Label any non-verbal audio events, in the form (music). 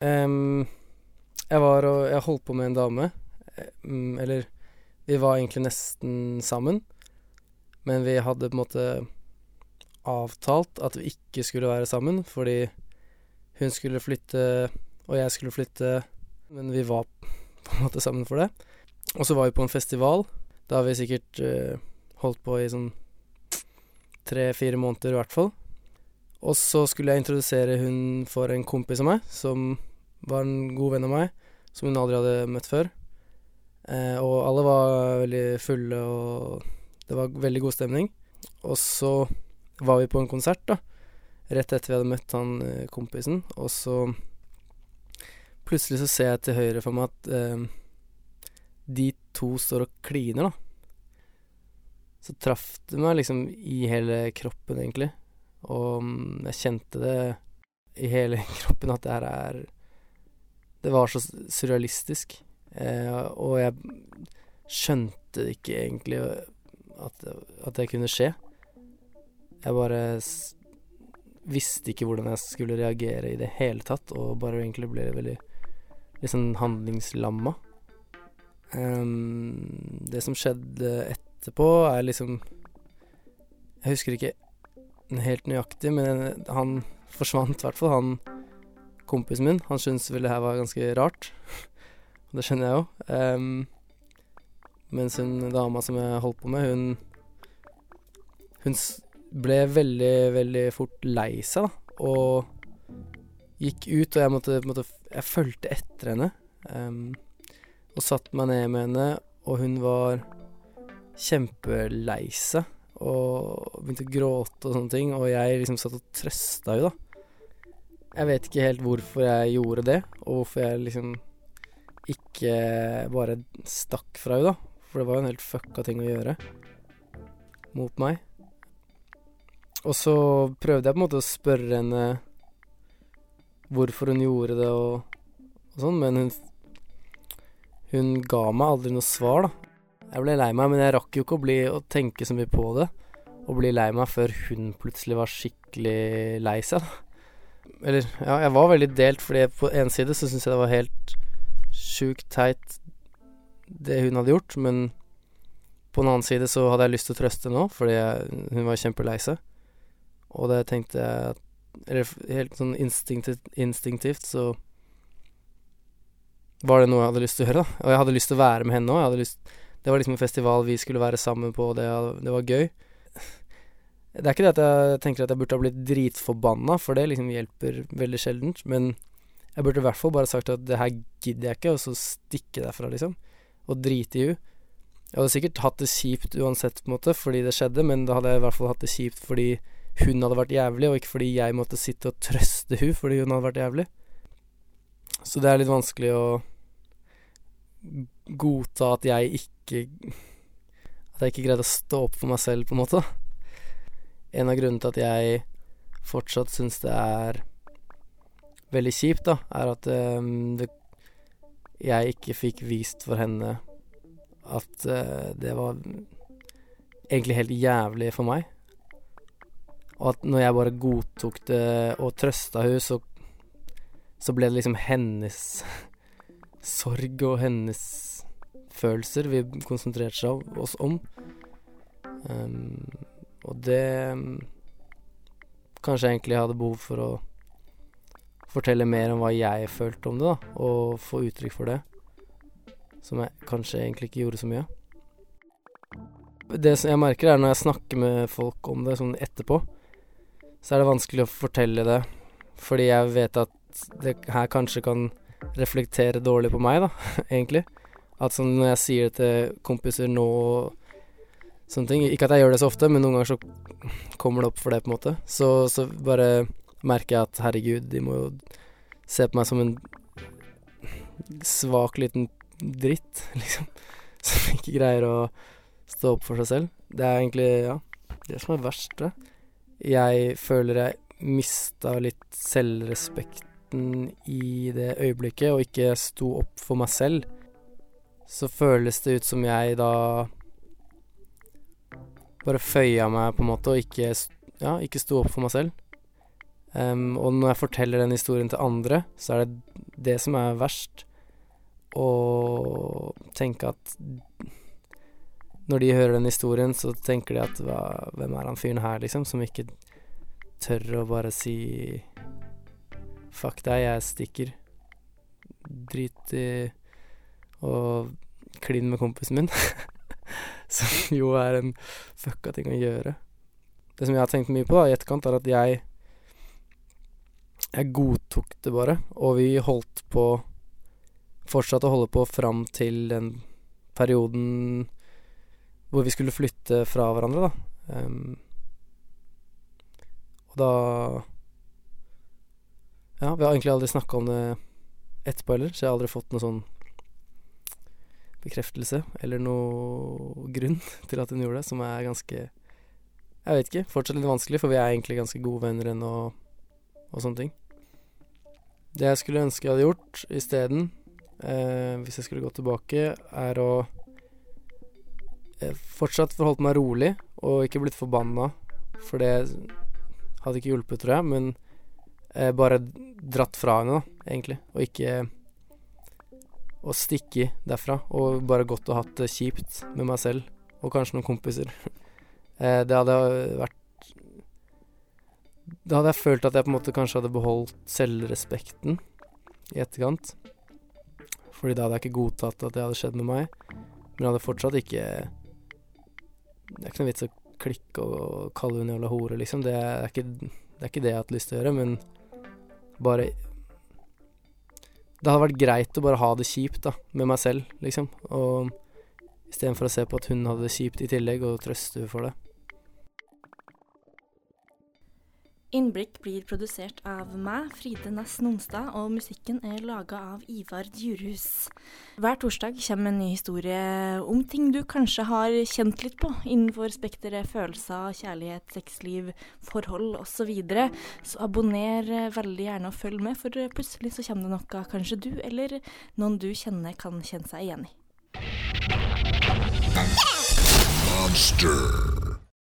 Em, jeg var og Jeg holdt på med en dame. Mm, eller vi var egentlig nesten sammen, men vi hadde på en måte avtalt at vi ikke skulle være sammen, fordi hun skulle flytte, og jeg skulle flytte, men vi var på en måte sammen for det. Og så var vi på en festival. Da har vi sikkert uh, holdt på i sånn tre-fire måneder i hvert fall. Og så skulle jeg introdusere hun for en kompis av meg, som var en god venn av meg, som hun aldri hadde møtt før. Eh, og alle var veldig fulle, og det var veldig god stemning. Og så var vi på en konsert, da, rett etter vi hadde møtt han eh, kompisen, og så Plutselig så ser jeg til høyre for meg at eh, de to står og kliner, da. Så traff det meg liksom i hele kroppen, egentlig. Og mm, jeg kjente det i hele (laughs) kroppen at det her er Det var så surrealistisk. Eh, og jeg skjønte ikke egentlig at, at det kunne skje. Jeg bare visste ikke hvordan jeg skulle reagere i det hele tatt, og bare egentlig ble veldig sånn handlingslamma. Um, det som skjedde etterpå, er liksom Jeg husker ikke helt nøyaktig, men han forsvant i hvert fall, han kompisen min. Han syntes vel det her var ganske rart. (laughs) Det skjønner jeg jo. Um, mens hun dama som jeg holdt på med, hun Hun ble veldig, veldig fort lei seg, da, og gikk ut, og jeg måtte, måtte Jeg fulgte etter henne. Um, og satte meg ned med henne, og hun var kjempelei seg. Og begynte å gråte og sånne ting, og jeg liksom satt og trøsta henne, da. Jeg vet ikke helt hvorfor jeg gjorde det, og hvorfor jeg liksom ikke bare stakk fra henne, da. For det var jo en helt fucka ting å gjøre mot meg. Og så prøvde jeg på en måte å spørre henne hvorfor hun gjorde det og, og sånn, men hun hun ga meg aldri noe svar, da. Jeg ble lei meg, men jeg rakk jo ikke å bli å tenke så mye på det. Og bli lei meg før hun plutselig var skikkelig lei seg, da. Eller, ja, jeg var veldig delt, fordi på en side så syns jeg det var helt sjukt teit det hun hadde gjort, men på en annen side så hadde jeg lyst til å trøste henne òg, fordi jeg, hun var kjempelei seg. Og det tenkte jeg Eller helt sånn instinktivt, instinktivt så var det noe jeg hadde lyst til å gjøre, da. Og jeg hadde lyst til å være med henne òg. Det var liksom en festival vi skulle være sammen på, og det, det var gøy. Det er ikke det at jeg tenker at jeg burde ha blitt dritforbanna, for det liksom hjelper veldig sjeldent, men jeg burde i hvert fall bare sagt at det her gidder jeg ikke, og så stikke derfra, liksom. Og drite i henne. Jeg hadde sikkert hatt det kjipt uansett, på en måte, fordi det skjedde, men da hadde jeg i hvert fall hatt det kjipt fordi hun hadde vært jævlig, og ikke fordi jeg måtte sitte og trøste hun fordi hun hadde vært jævlig. Så det er litt vanskelig å godta at jeg ikke At jeg ikke greide å stå opp for meg selv, på en måte. En av grunnene til at jeg fortsatt syns det er veldig kjipt, da, er at um, det, jeg ikke fikk vist for henne at uh, det var egentlig helt jævlig for meg. Og at når jeg bare godtok det og trøsta henne, så, så ble det liksom hennes (laughs) sorg og hennes følelser vi konsentrerte oss om. Um, og det um, Kanskje jeg egentlig hadde behov for å fortelle mer om hva jeg følte om det, da, og få uttrykk for det. Som jeg kanskje egentlig ikke gjorde så mye. Det som jeg merker, er når jeg snakker med folk om det sånn etterpå, så er det vanskelig å fortelle det, fordi jeg vet at det her kanskje kan reflektere dårlig på meg, da, (laughs) egentlig. At sånn når jeg sier det til kompiser nå sånne ting Ikke at jeg gjør det så ofte, men noen ganger så kommer det opp for det, på en måte. Så, så bare merker jeg at herregud, de må jo se på meg som en svak liten dritt, (laughs) liksom. Som ikke greier å stå opp for seg selv. Det er egentlig, ja, det som er verst, det. Jeg føler jeg mista litt selvrespekten i det øyeblikket, og ikke sto opp for meg selv. Så føles det ut som jeg da bare føya meg, på en måte, og ikke, ja, ikke sto opp for meg selv. Um, og når jeg forteller den historien til andre, så er det det som er verst. Å tenke at når de hører den historien, så tenker de at hva, hvem er han fyren her, liksom, som ikke tør å bare si fuck deg, jeg stikker. Drit i å kline med kompisen min. (laughs) (laughs) som jo er en fucka ting å gjøre. Det som jeg har tenkt mye på da, i etterkant, er at jeg Jeg godtok det bare, og vi holdt på Fortsatte å holde på fram til den perioden hvor vi skulle flytte fra hverandre, da. Um, og da Ja, vi har egentlig aldri snakka om det etterpå heller, så jeg har aldri fått noe sånn bekreftelse eller noe grunn (laughs) til at hun gjorde det, som er ganske Jeg vet ikke. Fortsatt litt vanskelig, for vi er egentlig ganske gode venner ennå og, sånne ting. Det jeg skulle ønske jeg hadde gjort isteden, eh, hvis jeg skulle gå tilbake, er å eh, fortsatt forholdt meg rolig og ikke blitt forbanna, for det hadde ikke hjulpet, tror jeg, men eh, bare dratt fra henne, da, egentlig, og ikke å stikke derfra, og bare gått og hatt det kjipt med meg selv, og kanskje noen kompiser. (laughs) eh, det hadde vært Da hadde jeg følt at jeg på en måte kanskje hadde beholdt selvrespekten i etterkant. Fordi da hadde jeg ikke godtatt at det hadde skjedd med meg. Men jeg hadde fortsatt ikke Det er ikke noe vits å klikke og kalle henne jævla hore, liksom. Det er, ikke, det er ikke det jeg har hatt lyst til å gjøre, men bare det hadde vært greit å bare ha det kjipt da, med meg selv, liksom. Og istedenfor å se på at hun hadde det kjipt i tillegg, og trøste for det. Innblikk blir produsert av meg, Fride Næss Nonstad, og musikken er laga av Ivar Djurhus. Hver torsdag kommer en ny historie om ting du kanskje har kjent litt på innenfor spekteret følelser, kjærlighet, sexliv, forhold osv. Så, videre. så abonner veldig gjerne og følg med, for plutselig så kommer det noe kanskje du eller noen du kjenner kan kjenne seg igjen i. Monster.